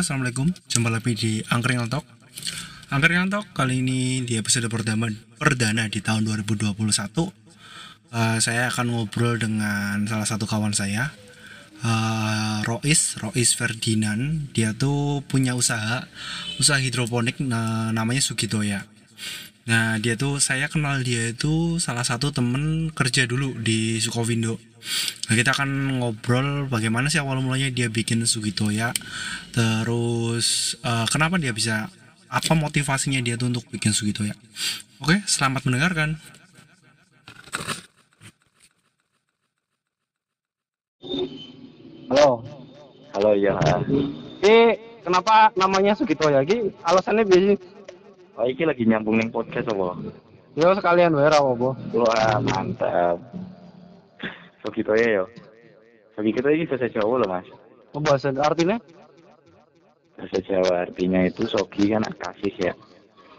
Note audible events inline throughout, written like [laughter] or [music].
Assalamualaikum. Jumpa lagi di Angkringan Talk. Angkringan Talk kali ini di episode perdana, perdana di tahun 2021. Uh, saya akan ngobrol dengan salah satu kawan saya, uh, Rois, Rois Ferdinand. Dia tuh punya usaha, usaha hidroponik nah, namanya Sugitoya. Nah, dia tuh saya kenal dia itu salah satu temen kerja dulu di Sukovindo. Nah, kita akan ngobrol bagaimana sih awal mulanya dia bikin Sugitoya. Terus uh, kenapa dia bisa apa motivasinya dia tuh untuk bikin Sugitoya. Oke, selamat mendengarkan. Halo. Halo ya. Ini kenapa namanya Sugitoya? Ki alasannya biasa. Oh, iki lagi nyambung ning podcast apa? Yo sekalian wae apa. Wah, mantap. Sogito ya yo. Sogito ini bahasa Jawa loh, Mas. Oh, bahasa artinya? Bahasa Jawa artinya itu sogi kan kasih ya.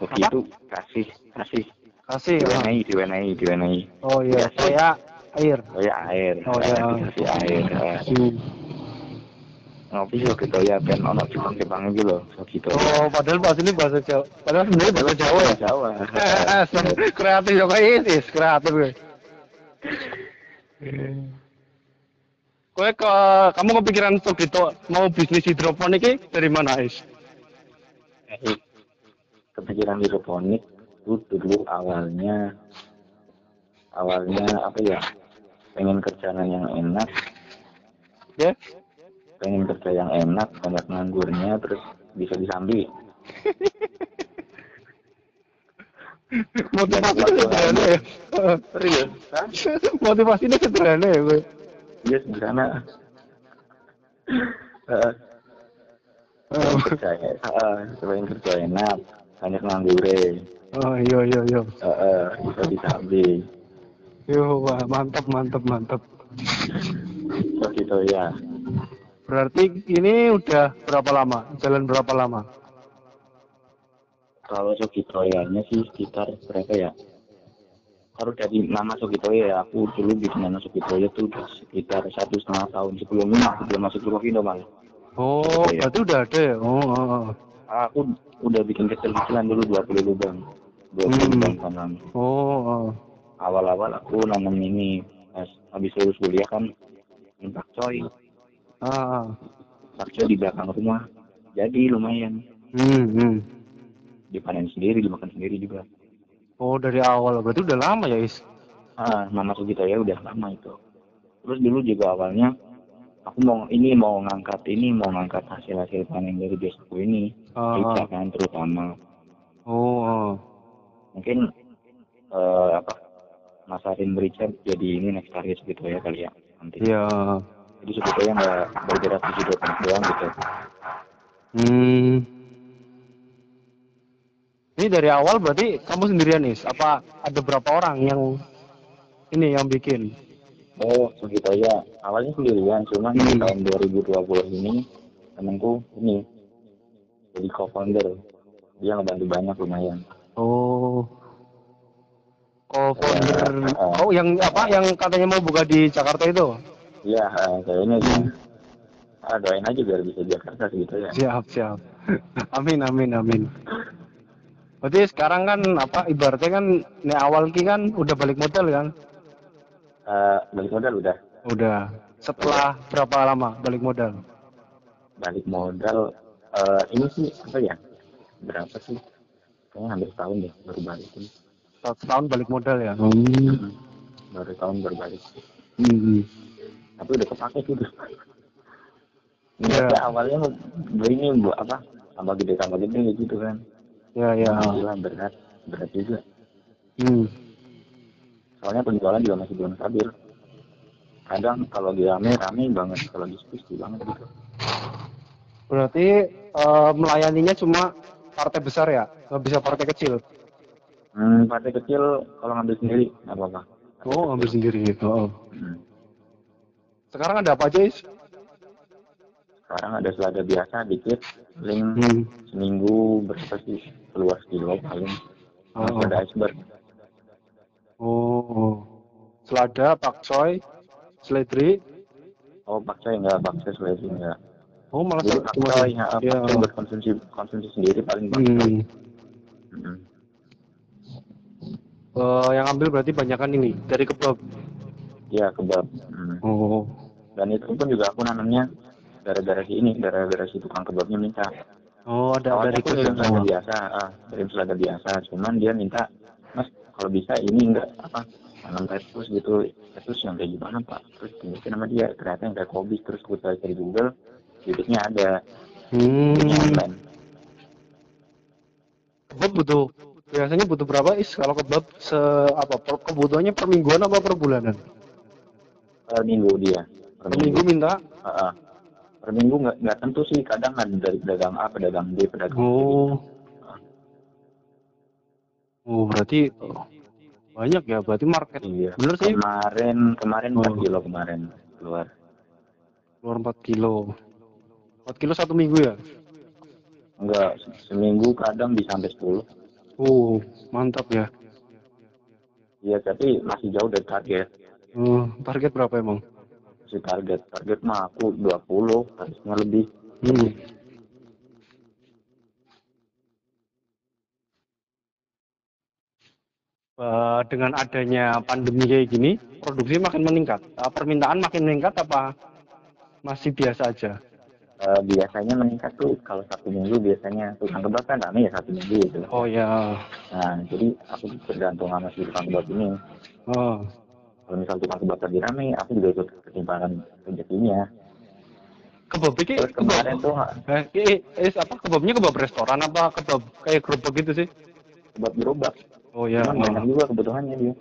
Sogi Apa? itu kasih, kasih. Kasih. ya. Diwenai, diwenai, diwenai. Oh iya, saya air. Kayak air. Oh, iya. Kasih air. Hmm. Ngopi Sogito ya ben ono Jepang-Jepang iki lho, Sogito. Oh, padahal bahasa ini bahasa Jawa. Padahal sebenarnya bahasa Jawa ya. Jawa. Kreatif kok ini, kreatif. Kowe ke kamu kepikiran Sugito mau bisnis hidroponik dari mana, Is? Eh, kepikiran hidroponik itu dulu awalnya awalnya apa ya? Pengen kerjaan yang enak. Ya? pengen kerja yang enak banyak nganggurnya terus bisa disambi [laughs] Motivasinya sederhana ya. serius Motivasinya sederhana ya, gue. iya sederhana Eh, pengen kerja enak banyak nganggure Oh iya iya iya. Eh, eh, bisa disambi Yo, wah, mantap mantap mantap. terus gitu ya Berarti ini udah berapa lama? Jalan berapa lama? Kalau Sugitoyanya sih sekitar berapa ya kalau dari nama Sugitoya ya aku dulu bikin nama tuh udah sekitar satu setengah tahun sebelumnya sebelum masuk Sukovindo malah Oh, Iya. berarti udah ada ya? Oh, oh, oh. aku udah bikin kecil-kecilan dulu 20 lubang 20 Hmm. lubang tanam Oh, oh. awal-awal aku nanam ini pas habis lulus kuliah kan nanam pakcoy Ah, ah. pakcoy di belakang rumah jadi lumayan Hmm, hmm. Dipanen sendiri dimakan sendiri juga Oh, dari awal berarti udah lama ya, Is? Ah, nama Sugitoya udah lama itu. Terus dulu juga awalnya aku mau ini mau ngangkat ini mau ngangkat hasil-hasil panen dari desaku ini, rica ah. kan terutama. Oh. Mungkin eh, apa masarin merica jadi ini next target Sugitoya kali ya nanti. Iya. Jadi Sugitoya nggak bergerak di sudut doang gitu. Hmm. Ini dari awal berarti kamu sendirian, Is? Apa ada berapa orang yang ini yang bikin? Oh, Sugitoya awalnya sendirian, cuma di Hmm. tahun 2020 ini temanku ini jadi co-founder. Dia ngebantu banyak lumayan. Oh. Co-founder. Ya, ah. Oh, yang apa? Yang katanya mau buka di Jakarta itu? Iya, eh, kayaknya sih. Ah, doain aja biar bisa Jakarta gitu ya. Siap, siap. [laughs] amin, amin, amin. Berarti sekarang kan apa ibaratnya kan ini awal ki kan udah balik modal kan? Eh, balik modal udah. Udah. Setelah berapa lama balik modal? Balik modal eh ini sih apa ya? Berapa sih? Kayaknya hampir setahun deh baru balik. Satu tahun balik modal ya? Hmm. Baru tahun baru balik. Hmm. Tapi udah kepake sih udah. Iya. Niatnya awalnya ini buat apa? Tambah gede tambah gede gitu kan. Ya, ya. Alhamdulillah berat, berat juga. Hmm. Soalnya penjualan juga masih belum stabil. Kadang kalau lagi rame rame banget, kalau sepi sepi banget gitu. Berarti eh, melayaninya cuma partai besar ya? Nggak bisa partai kecil? Hmm, partai kecil kalau ngambil sendiri nggak apa-apa. Oh, ambil sendiri gitu. Oh. Hmm. Sekarang ada apa aja, Is? Sekarang ada selada biasa dikit, paling Hmm. seminggu berapa sih keluar kilo paling. Oh, Masih ada iceberg. oh. Selada, pakcoy, seledri. Oh pakcoy enggak, pakcoy selesai enggak. Oh, malah Jadi pakai ya, ya. pakai buat konsumsi konsumsi sendiri paling banyak. Hmm. Mm. Eh, yang ambil berarti banyakan ini dari kebab. Iya kebab. Mm. Oh. Dan itu pun juga aku nanamnya gara-gara si ini, gara-gara si tukang kebabnya minta. Oh, ada Awalnya dari aku kirim selada biasa, ah, kirim selada biasa. Cuman dia minta, mas kalau bisa ini enggak apa tanam lettuce gitu, lettuce yang kayak gimana pak? Terus tunjukin sama dia, ternyata yang kayak kobis. Terus gue cari di Google, bibitnya ada, Hmm. online. Kebab butuh biasanya butuh berapa is kalau kebab se apa per, kebutuhannya per mingguan apa per bulanan? Per minggu dia, per Per minggu minta. Ah, ah. Per minggu nggak nggak tentu sih, kadang ada dari pedagang A, pedagang B, pedagang C. Oh. Oh, berarti oh, banyak ya, berarti market. Iya. Bener sih, Kemarin kemarin 4 Oh. kilo kemarin keluar. keluar 4 kilo. 4 kilo satu minggu ya? Enggak, seminggu kadang bisa sampai 10. Oh, mantap ya. Iya, tapi masih jauh dari target. Oh, target berapa emang? Masih target. Target mah aku 20, harusnya lebih. Hmm. Eh, dengan adanya pandemi kayak gini, produksi makin meningkat. Eh, permintaan makin meningkat apa masih biasa aja? Eh, biasanya meningkat tuh kalau satu minggu biasanya tukang kebab kan rame ya satu minggu gitu. Oh ya. Nah, jadi aku tergantung sama si tukang kebab ini. Oh. Kalau misal tukang kebab lagi rame, aku juga ikut ketimpangan rezekinya. Kebab ini Terus kemarin tuh eh, eh, eh, apa kebabnya kebab restoran apa kebab kayak gerobak gitu sih? kebab gerobak. Oh ya. Cuman banyak juga kebutuhannya dia.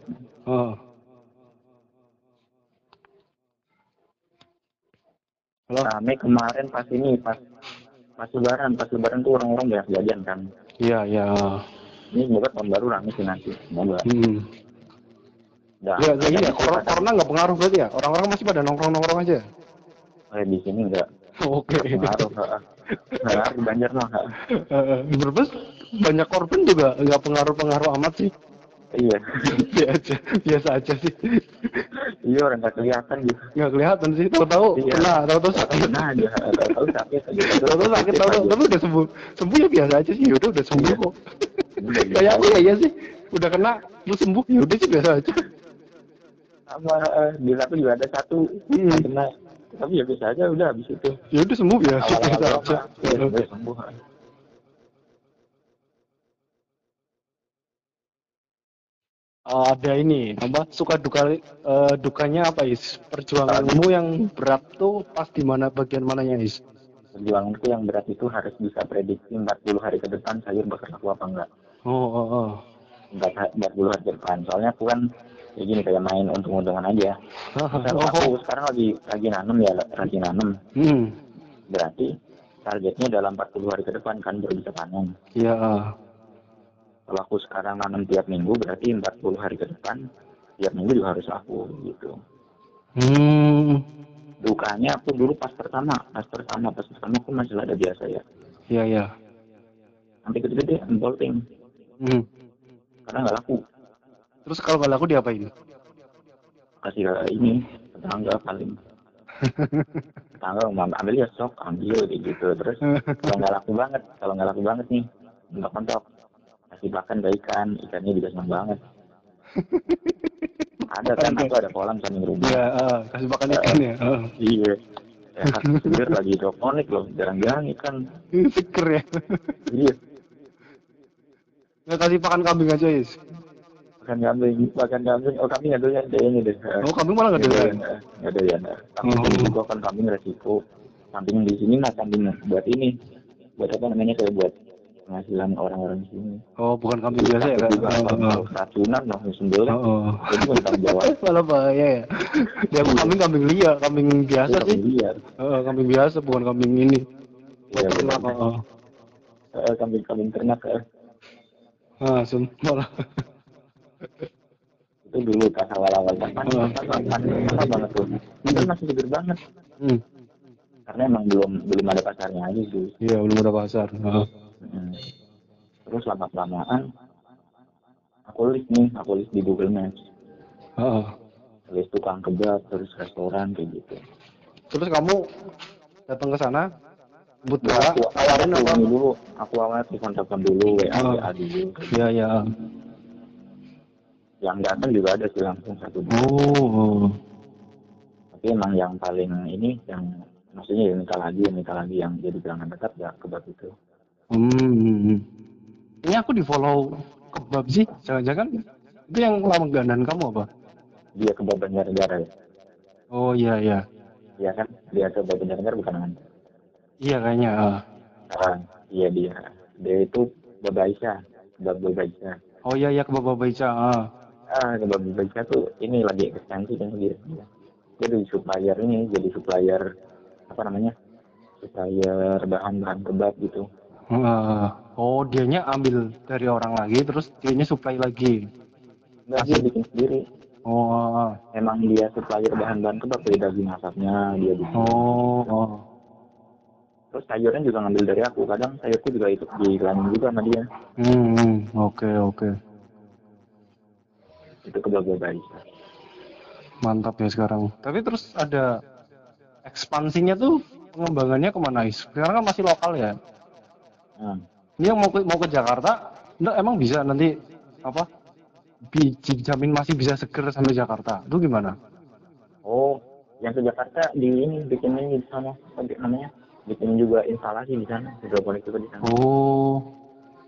Oh. Halo. Rame kemarin pas ini, pas pas lebaran, pas lebaran tuh orang-orang banyak jajan kan. Iya ya. Ini semoga tahun baru rame sih nanti. Semoga. Hmm. Nah, Ya, jadi ya, kadang- corona, corona nggak pengaruh berarti ya? Orang-orang masih pada nongkrong-nongkrong aja? Eh, di sini enggak Oke. pengaruh. ha. Pengaruh mah. ha. Eh, Berbes banyak korban juga nggak pengaruh-pengaruh amat sih. Iya. [laughs] Biasa, biasa aja sih. iya orang nggak kelihatan gitu. Nggak kelihatan sih. Tahu-tahu Iya. kena, tahu-tahu sakit. Nah aja, tahu sakit. Tahu-tahu sakit, tahu-tahu tapi udah sembuh. Sembuh ya biasa aja sih. Udah udah sembuh Iya. kok. Kayak aku ya iya sih. Udah kena, lu sembuh ya udah sih biasa aja. Sama eh, di aku juga ada satu Hmm. kena. Tapi ya biasa aja udah habis itu. Ya udah sembuh biasa, biasa Awal-awal aja. apa, ya, udah sembuh. ada ini apa suka duka eh, dukanya apa is perjuanganmu yang berat tuh pas di mana bagian mananya is Perjuanganku yang berat itu harus bisa prediksi 40 hari ke depan sayur bakal laku apa enggak. oh oh oh 40 hari ke depan. Soalnya aku kan kayak gini kayak main untung-untungan aja. [laughs] Misal oh, aku sekarang lagi lagi nanem ya, lagi nanem. hmm Berarti targetnya dalam 40 hari ke depan kan baru bisa panen. ya Kalau aku sekarang nanam tiap minggu berarti 40 hari ke depan tiap minggu juga harus laku gitu. hmm Dukanya aku dulu pas pertama, pas pertama, pas pertama aku masih ada biasa ya. ya ya Nanti gede-gede bolting hmm. karena nggak laku. Terus kalau nggak laku diapain? Kasih ke ini tetangga paling. [laughs] tetangga mau ambil ya sok ambil gitu. Terus kalau nggak laku banget kalau nggak laku banget nih nggak kontok kasih makan ke ikan ikannya juga senang banget. [laughs] Ada kan aku ada kolam samping rumah. Ya eh, kasih makan ikan ya eh. iya. Ya seger lagi hidroponik loh jarang-jarang ikan. [laughs] Seger ya. Iya. Nggak kasih makan kambing aja is makan kambing makan kambing. Oh kambing ada yang ini deh. Oh kambing malah nggak ada nggak ada ya kambing Oh. resiko kan kambing resiko. Kambing di sini mah kambing buat ini. Buat apa namanya? Kayak buat penghasilan orang-orang sini. Oh bukan kambing biasa ya kan juga oh, kalau racunan loh sembelih. Oh, oh. jadi bukan jawab. [laughs] Malah bahaya ya. Dia aku kambing kambing liar kambing biasa Itu sih. kambing liar. Kambing biasa bukan kambing ini. Iya, ternak oh, oh. Eh, kambing kambing ternak eh. ah malah itu dulu pas awal-awal pas Oh. pas susah banget tuh itu masih seger banget hmm. karena emang belum belum ada pasarnya aja sih iya belum ada pasar oh. Mm. terus lama kelamaan aku list nih aku list di Google Maps Oh. list tukang kebab terus restoran kayak gitu terus kamu datang ke sana Gua bola, aku ini dulu, aku awalnya telepon telepon dulu, WA Oh. WA dulu. Iya, iya. Yang datang juga ada sih langsung satu dua. Oh. Tapi emang yang paling ini yang maksudnya ya nikah lagi, nikah lagi yang jadi pelanggan tetap ya kebab itu. Hmm, hmm, hmm. Ini aku di follow kebab sih, jangan-jangan itu yang langganan kamu apa? Dia kebab Banjarnegara ya. Oh iya iya, Iya kan? Dia kebab Banjarnegara bukan kan? iya kayaknya. ah. Sekarang iya dia. Dia itu Baba Aisyah, kebab Baba Aisyah. Oh iya iya kebab Babaica. Ah. Ah, kebab Aisyah tuh ini lagi ekspansi kan dia. Jadi supplier ini, jadi supplier apa namanya? Supplier bahan-bahan kebab gitu. Ah. oh dianya ambil dari orang lagi, terus dianya supply lagi. Enggak dia bikin sendiri. Oh, ah, ah. Emang dia supplier bahan-bahan kebab dari daging asapnya dia bikin. oh, oh. Terus sayurnya juga ngambil dari aku. Kadang sayurku juga ikut diiklanin juga sama dia. Hmm, hmm. oke oke, Itu Baba Aisyah. mantap ya sekarang. Tapi terus ada ekspansinya tuh pengembangannya ke mana is? Sekarang kan masih lokal ya. Hmm. Ini yang mau ke, mau ke Jakarta, enggak emang bisa nanti apa? Bi- Dijamin masih bisa seger sampai Jakarta. Itu gimana? Oh, yang ke Jakarta di ini bikin ini di sana apa namanya? Bikin juga instalasi di sana, hidroponik juga di sana. Oh,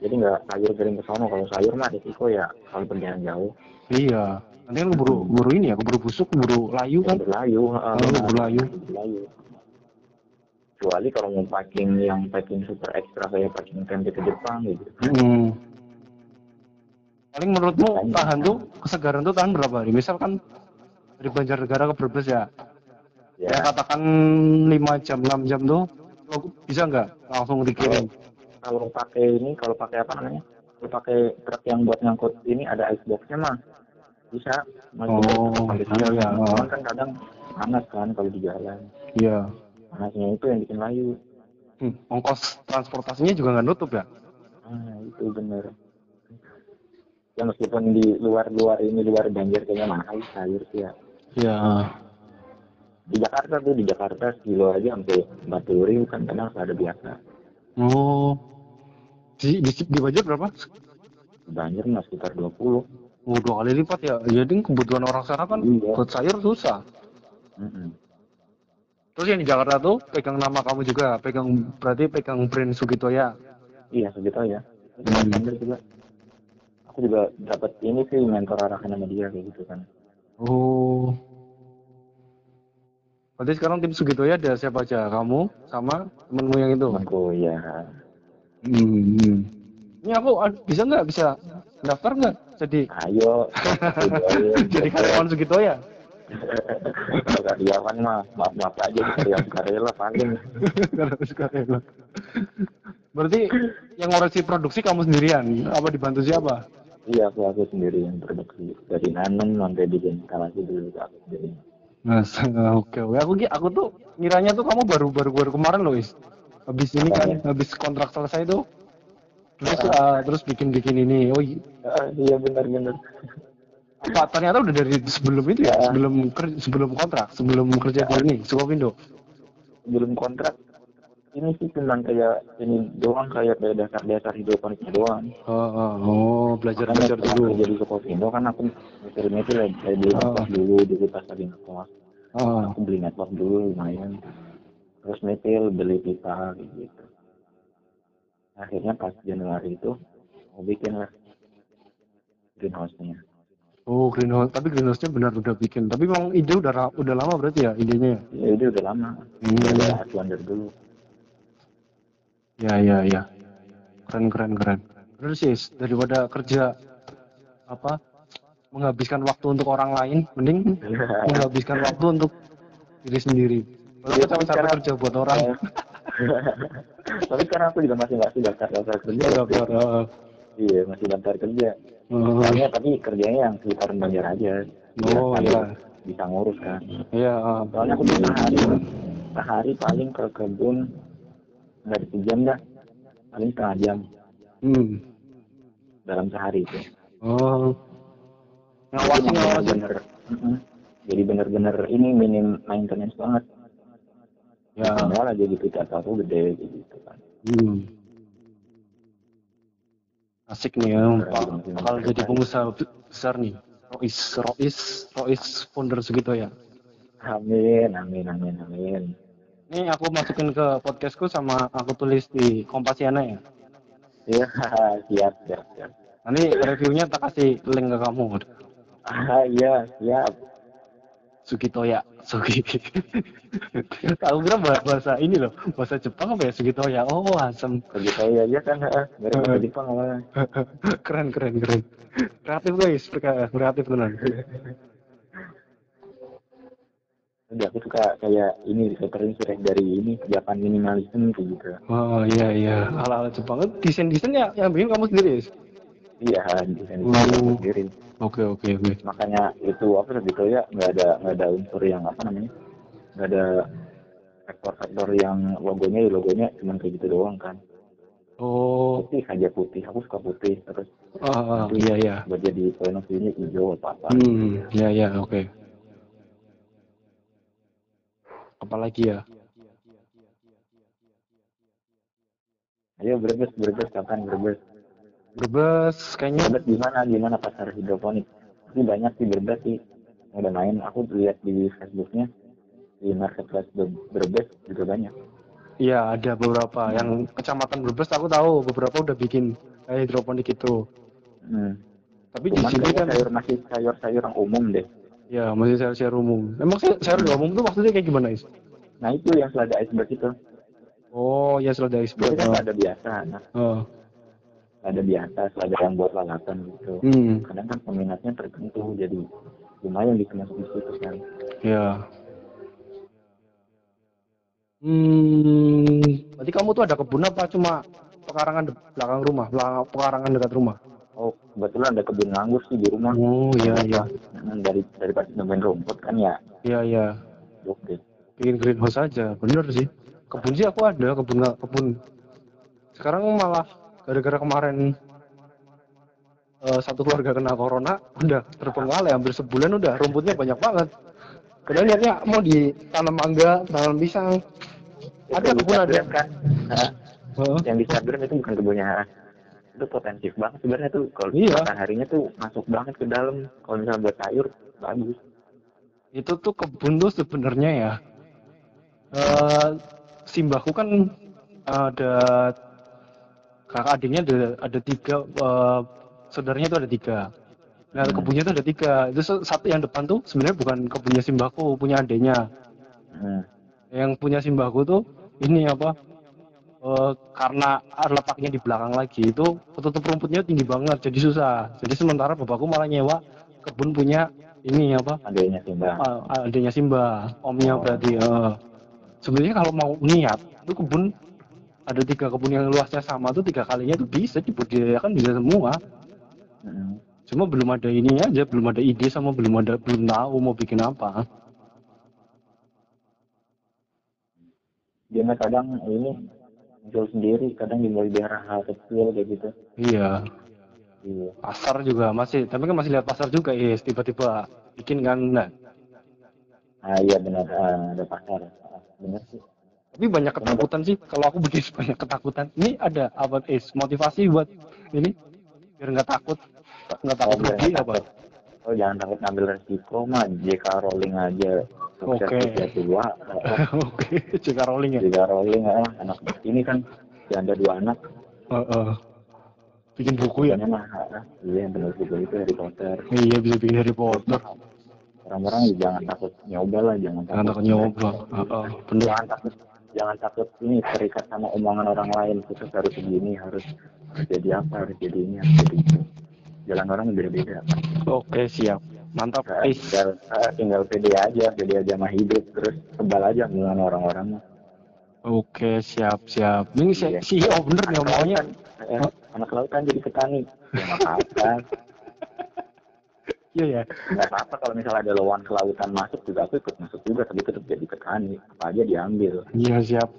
Jadi nggak sayur kirim ke sana. Kalau sayur mah risiko ya kalau perjalanan jauh. iya. Nanti kan keburu, keburu ini ya, keburu busuk, keburu layu kan? Berlayu, heeh, Oh, benar. berlayu. Berlayu. Kecuali kalau mau packing yang packing super ekstra kayak packing tempe ke Jepang gitu. Hmm. Paling menurutmu tahan tuh kesegaran tuh tahan berapa hari? Misalkan dari Banjarnegara ke Brebes ya, Ya, ya katakan 5 jam, 6 jam tuh lo bisa nggak langsung dikirim? Kalau pakai ini, kalau pakai apa namanya? Kalau pakai truk yang buat ngangkut ini ada iceboxnya mah bisa. Masih Oh, sampai iya, sana. iya. Cuman kan kadang panas kan kalau di jalan. Iya. Panasnya itu yang bikin layu. Hmm, ongkos transportasinya juga nggak nutup ya? Ah, itu bener. Ya meskipun di luar-luar ini luar banjir kayaknya mahal sayur sih ya. Iya. Di Jakarta tuh di Jakarta kilo aja sampai empat puluh ribu kan kadang ada biasa. Oh. Di, di, di Banjar berapa? Banjir mah sekitar 20 Oh, dua kali lipat ya. Jadi kebutuhan orang sana kan Iya. buat sayur susah. Mm-mm. Terus yang di Jakarta tuh pegang nama kamu juga, pegang berarti pegang brand Sugitoya. Iya segitu ya. Hmm. Juga. Aku juga dapat ini sih mentor arahan sama dia kayak gitu kan. Oh. Berarti sekarang tim Sugitoya ada siapa aja? Kamu sama temenmu yang itu? Temanku ya. Hmm. Ini aku bisa nggak bisa daftar nggak? Jadi Ayo. [laughs] jadi karyawan Sugitoya. Kalau karyawan mah maaf maaf aja karyawan karyawan paling. Karyawan Sukarela. Berarti yang ngoreksi produksi kamu sendirian? Apa dibantu siapa? Iya aku aku sendiri yang produksi dari nanam sampai bikin instalasi dulu aku sendiri. Nah, oke oke. Aku aku tuh ngiranya tuh kamu baru baru baru kemarin loh, Is. Habis ini kan, habis kontrak selesai tuh. Terus ah, terus bikin bikin ini. Oh, Ah, iya benar benar. apa ternyata udah dari sebelum itu ya, Ya. sebelum ker- sebelum kontrak, sebelum kerja di ini, Sukovindo. Belum kontrak ini sih cuman kayak ini doang kayak kayak dasar dasar hidroponiknya doang. Oh, oh, oh, belajar belajar Makanya dulu. setelah Jadi Sukovindo kan aku mikirnya itu lah kayak beli Oh. dulu dulu pas lagi ngekos. Oh, Aku beli network dulu lumayan. Terus metil beli pipa gitu. Akhirnya pas Januari itu aku bikin lah greenhouse-nya. oh greenhouse. Tapi greenhouse-nya benar udah bikin. Tapi memang ide udah udah lama berarti ya idenya. Ya itu udah lama. Hmm. Udah dari dulu. Ya ya ya. Keren keren keren. Terus sih daripada kerja apa menghabiskan waktu untuk orang lain, mending menghabiskan waktu untuk diri sendiri. Kalau Iya, capek tapi capek sekarang- kerja buat orang. [laughs] Tapi sekarang aku juga masih masih daftar daftar kerja. Daftar, heeh. Iya masih daftar kerja. Heeh. Soalnya tapi kerjanya yang sekitar Banjar aja. Oh, iya. Bisa ngurus kan. Iya, heeh. Soalnya aku bisa sehari, sehari paling ke kebun nggak ada sejam dah, paling setengah jam Hmm. dalam sehari itu. Oh. Ngawasi ngawasi. mm-mm. jadi bener-bener ini minim maintenance banget. Ya. Semua lah jadi Picasso tuh gede gitu kan. Hmm. Asik nih ya. Bakal jadi pengusaha besar nih. Rois, Rois, Rois founder segitu ya. Amin, amin, amin, amin. Ini aku masukin ke podcastku sama aku tulis di Kompasiana ya. Iya, [laughs] siap, siap, siap. Nanti reviewnya tak kasih link ke kamu. Ah, iya, siap. Sugitoya, Sugi. Aku kira bahasa, ini loh, bahasa Jepang apa ya Sugitoya. Oh, asem. Begitu aja aja kan, heeh. Mirip bahasa Jepang awalnya. [laughs] keren, keren, keren. Kreatif guys, kreatif benar. Udah aku suka kayak ini terinspirasi dari ini Japan minimalism kayak gitu. Oh iya iya, ala-ala Jepang. Desain desainnya yang bikin kamu sendiri. Is? Iya, desain Oh. sendiri. Oke oke oke. Makanya itu apa gitu ya nggak ada nggak ada unsur yang apa namanya nggak ada faktor-faktor yang logonya ya logonya cuma kayak gitu doang kan. Oh, Putih aja putih. Aku suka putih terus ah, ah, iya iya. buat jadi point of view-nya hijau apa apa. Hmm, iya iya oke. Apalagi ya? Ayo berbes berbes kapan berbes. Brebes kayaknya Berbes gimana gimana pasar hidroponik? Tapi banyak sih berbes sih. Udah main. Aku lihat di Facebooknya di marketplace Ber- berbes juga banyak. iya ada beberapa yang kecamatan Brebes aku tahu beberapa udah bikin kayak hidroponik itu. Hmm. Tapi di Cuman sini kayaknya kan sayur masih sayur-sayur yang umum deh. ya masih sayur-sayur umum. Emang sayur, sayur umum tuh maksudnya kayak gimana, Is? Nah itu yang selada iceberg itu. Oh, ya selada Itu iceberg. kan Oh. selada biasa. Nah, Oh. Selada biasa, selada yang buat lalapan gitu. Hmm, Kadang kan peminatnya tertentu, jadi lumayan bisa masuk di situ kan. ya. Hmm, berarti kamu tuh ada kebun apa cuma pekarangan de- belakang rumah, belakang pekarangan dekat rumah? Oh, kebetulan ada kebun anggur sih di rumah. Oh, iya iya. Hmm, dari daripada nemuin rumput kan ya, Iya iya. oke. Bikin greenhouse aja, bener sih. Kebun sih aku ada, kebun kebun. Sekarang malah gara-gara kemarin eh, satu keluarga kena corona, udah terbengkalai hampir sebulan udah rumputnya banyak banget. Padahal niatnya mau ditanam mangga, tanam pisang. Ada Itu kebun ada. Kan? Yang di Instagram itu bukan kebunnya itu potensi banget sebenarnya tuh kalau Iya. mataharinya tuh masuk banget ke dalam kalau misalnya buat sayur bagus itu tuh kebun tuh sebenarnya ya eh simbahku kan ada kakak adiknya ada ada tiga eh, saudaranya itu ada tiga nah Hmm. kebunnya tuh ada tiga itu satu yang depan tuh sebenarnya bukan kebunnya simbahku punya adiknya hmm. yang punya simbahku tuh ini apa eh, karena letaknya di belakang lagi itu ketutup rumputnya tinggi banget jadi susah jadi sementara bapakku malah nyewa kebun punya ini apa adanya sih mbak Ah, adanya Simba, omnya Oh. berarti. eh. sebenarnya kalau mau niat, itu kebun ada tiga kebun yang luasnya sama tuh tiga kalinya itu bisa dibudidayakan bisa semua. Hmm. Cuma belum ada ini aja, belum ada ide sama belum ada belum tahu mau bikin apa. dia kadang ini muncul sendiri kadang di mulai daerah hal kecil kayak gitu Iya, iya pasar juga masih, tapi kan masih lihat pasar juga, yes, tiba-tiba bikin kan, nah. ah iya benar Ah, ada pasar Ah, benar sih Tapi banyak ketakutan sih, kalau aku bikin [laughs] banyak ketakutan. Ini ada apa, is motivasi buat ini biar nggak takut, nggak takut rugi nggak apa? oh jangan takut ngambil resiko mah JK Rowling aja sukses Oke. tua Ah, [laughs] Oke, JK Rowling ya. JK Rowling ah, anak ini kan janda dua anak Heeh. Bikin buku ya? Mah ah, iya benar juga itu Harry Potter Iya bisa bikin Harry Potter. orang-orang ya jangan takut nyoba lah jangan takut Jangan takut nyoba. Heeh, bener. jangan takut jangan takut ini terikat sama omongan orang lain khusus harus begini harus jadi apa harus jadi ini harus jadi itu jalan orang beda-beda Oke siap. Mantap. Nah, tinggal ah, tinggal pede aja pede aja sama hidup terus kebal aja omongan orang-orang mah. Oke siap siap. Ini si Iya. CEO bener nih anak omongannya. lautan, eh, anak lautan jadi petani ya apa-apa Iya ya. nggak apa-apa kalau misalnya ada lawan kelautan masuk juga aku ikut masuk juga tapi tetap jadi petani apa aja diambil Iya siap.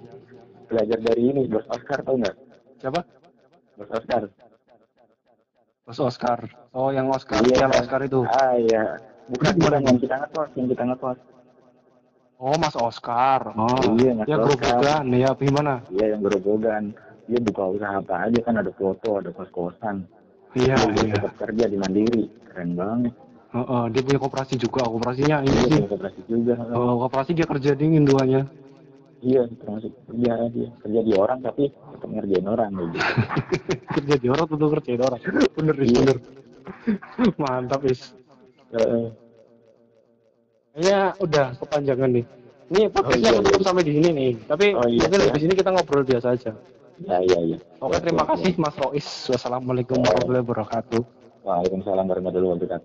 belajar dari ini bos Oscar tau nggak Siapa? bos Oscar Bos Oscar. Oh yang Oscar. Iya. Piala Oscar itu. ah iya bukan bukan yang kita ngekos yang kita ngekos Oh, Mas Oscar. Oh, Iya, Mas ya Oscar. gerobogan ya gimana? Iya yang gerobogan. Dia buka usaha apa aja kan ada foto, ada kos-kosan. Iya, iya. tetap kerja di Mandiri. Keren banget. Heeh, dia punya koperasi juga. Koperasinya ini Dia sih. koperasi juga. Oh, koperasi dia kerja dingin duanya. Iya, termasuk kerja dia. Kerja di orang tapi tetap ngerjain orang gitu. [laughs] kerja di orang tentu kerja di orang. Bener, Is, Iya. bener. [laughs] Mantap, Is. Heeh. Kayaknya udah kepanjangan nih. Ini podcastnya Oh, iya, iya. sampai di sini nih. Tapi Oh, iya, mungkin iya. habis ini kita ngobrol biasa aja. Ya, iya, iya. Oke, terima kasih Mas Rois. Wassalamualaikum warahmatullahi wabarakatuh. Waalaikumsalam warahmatullahi wabarakatuh.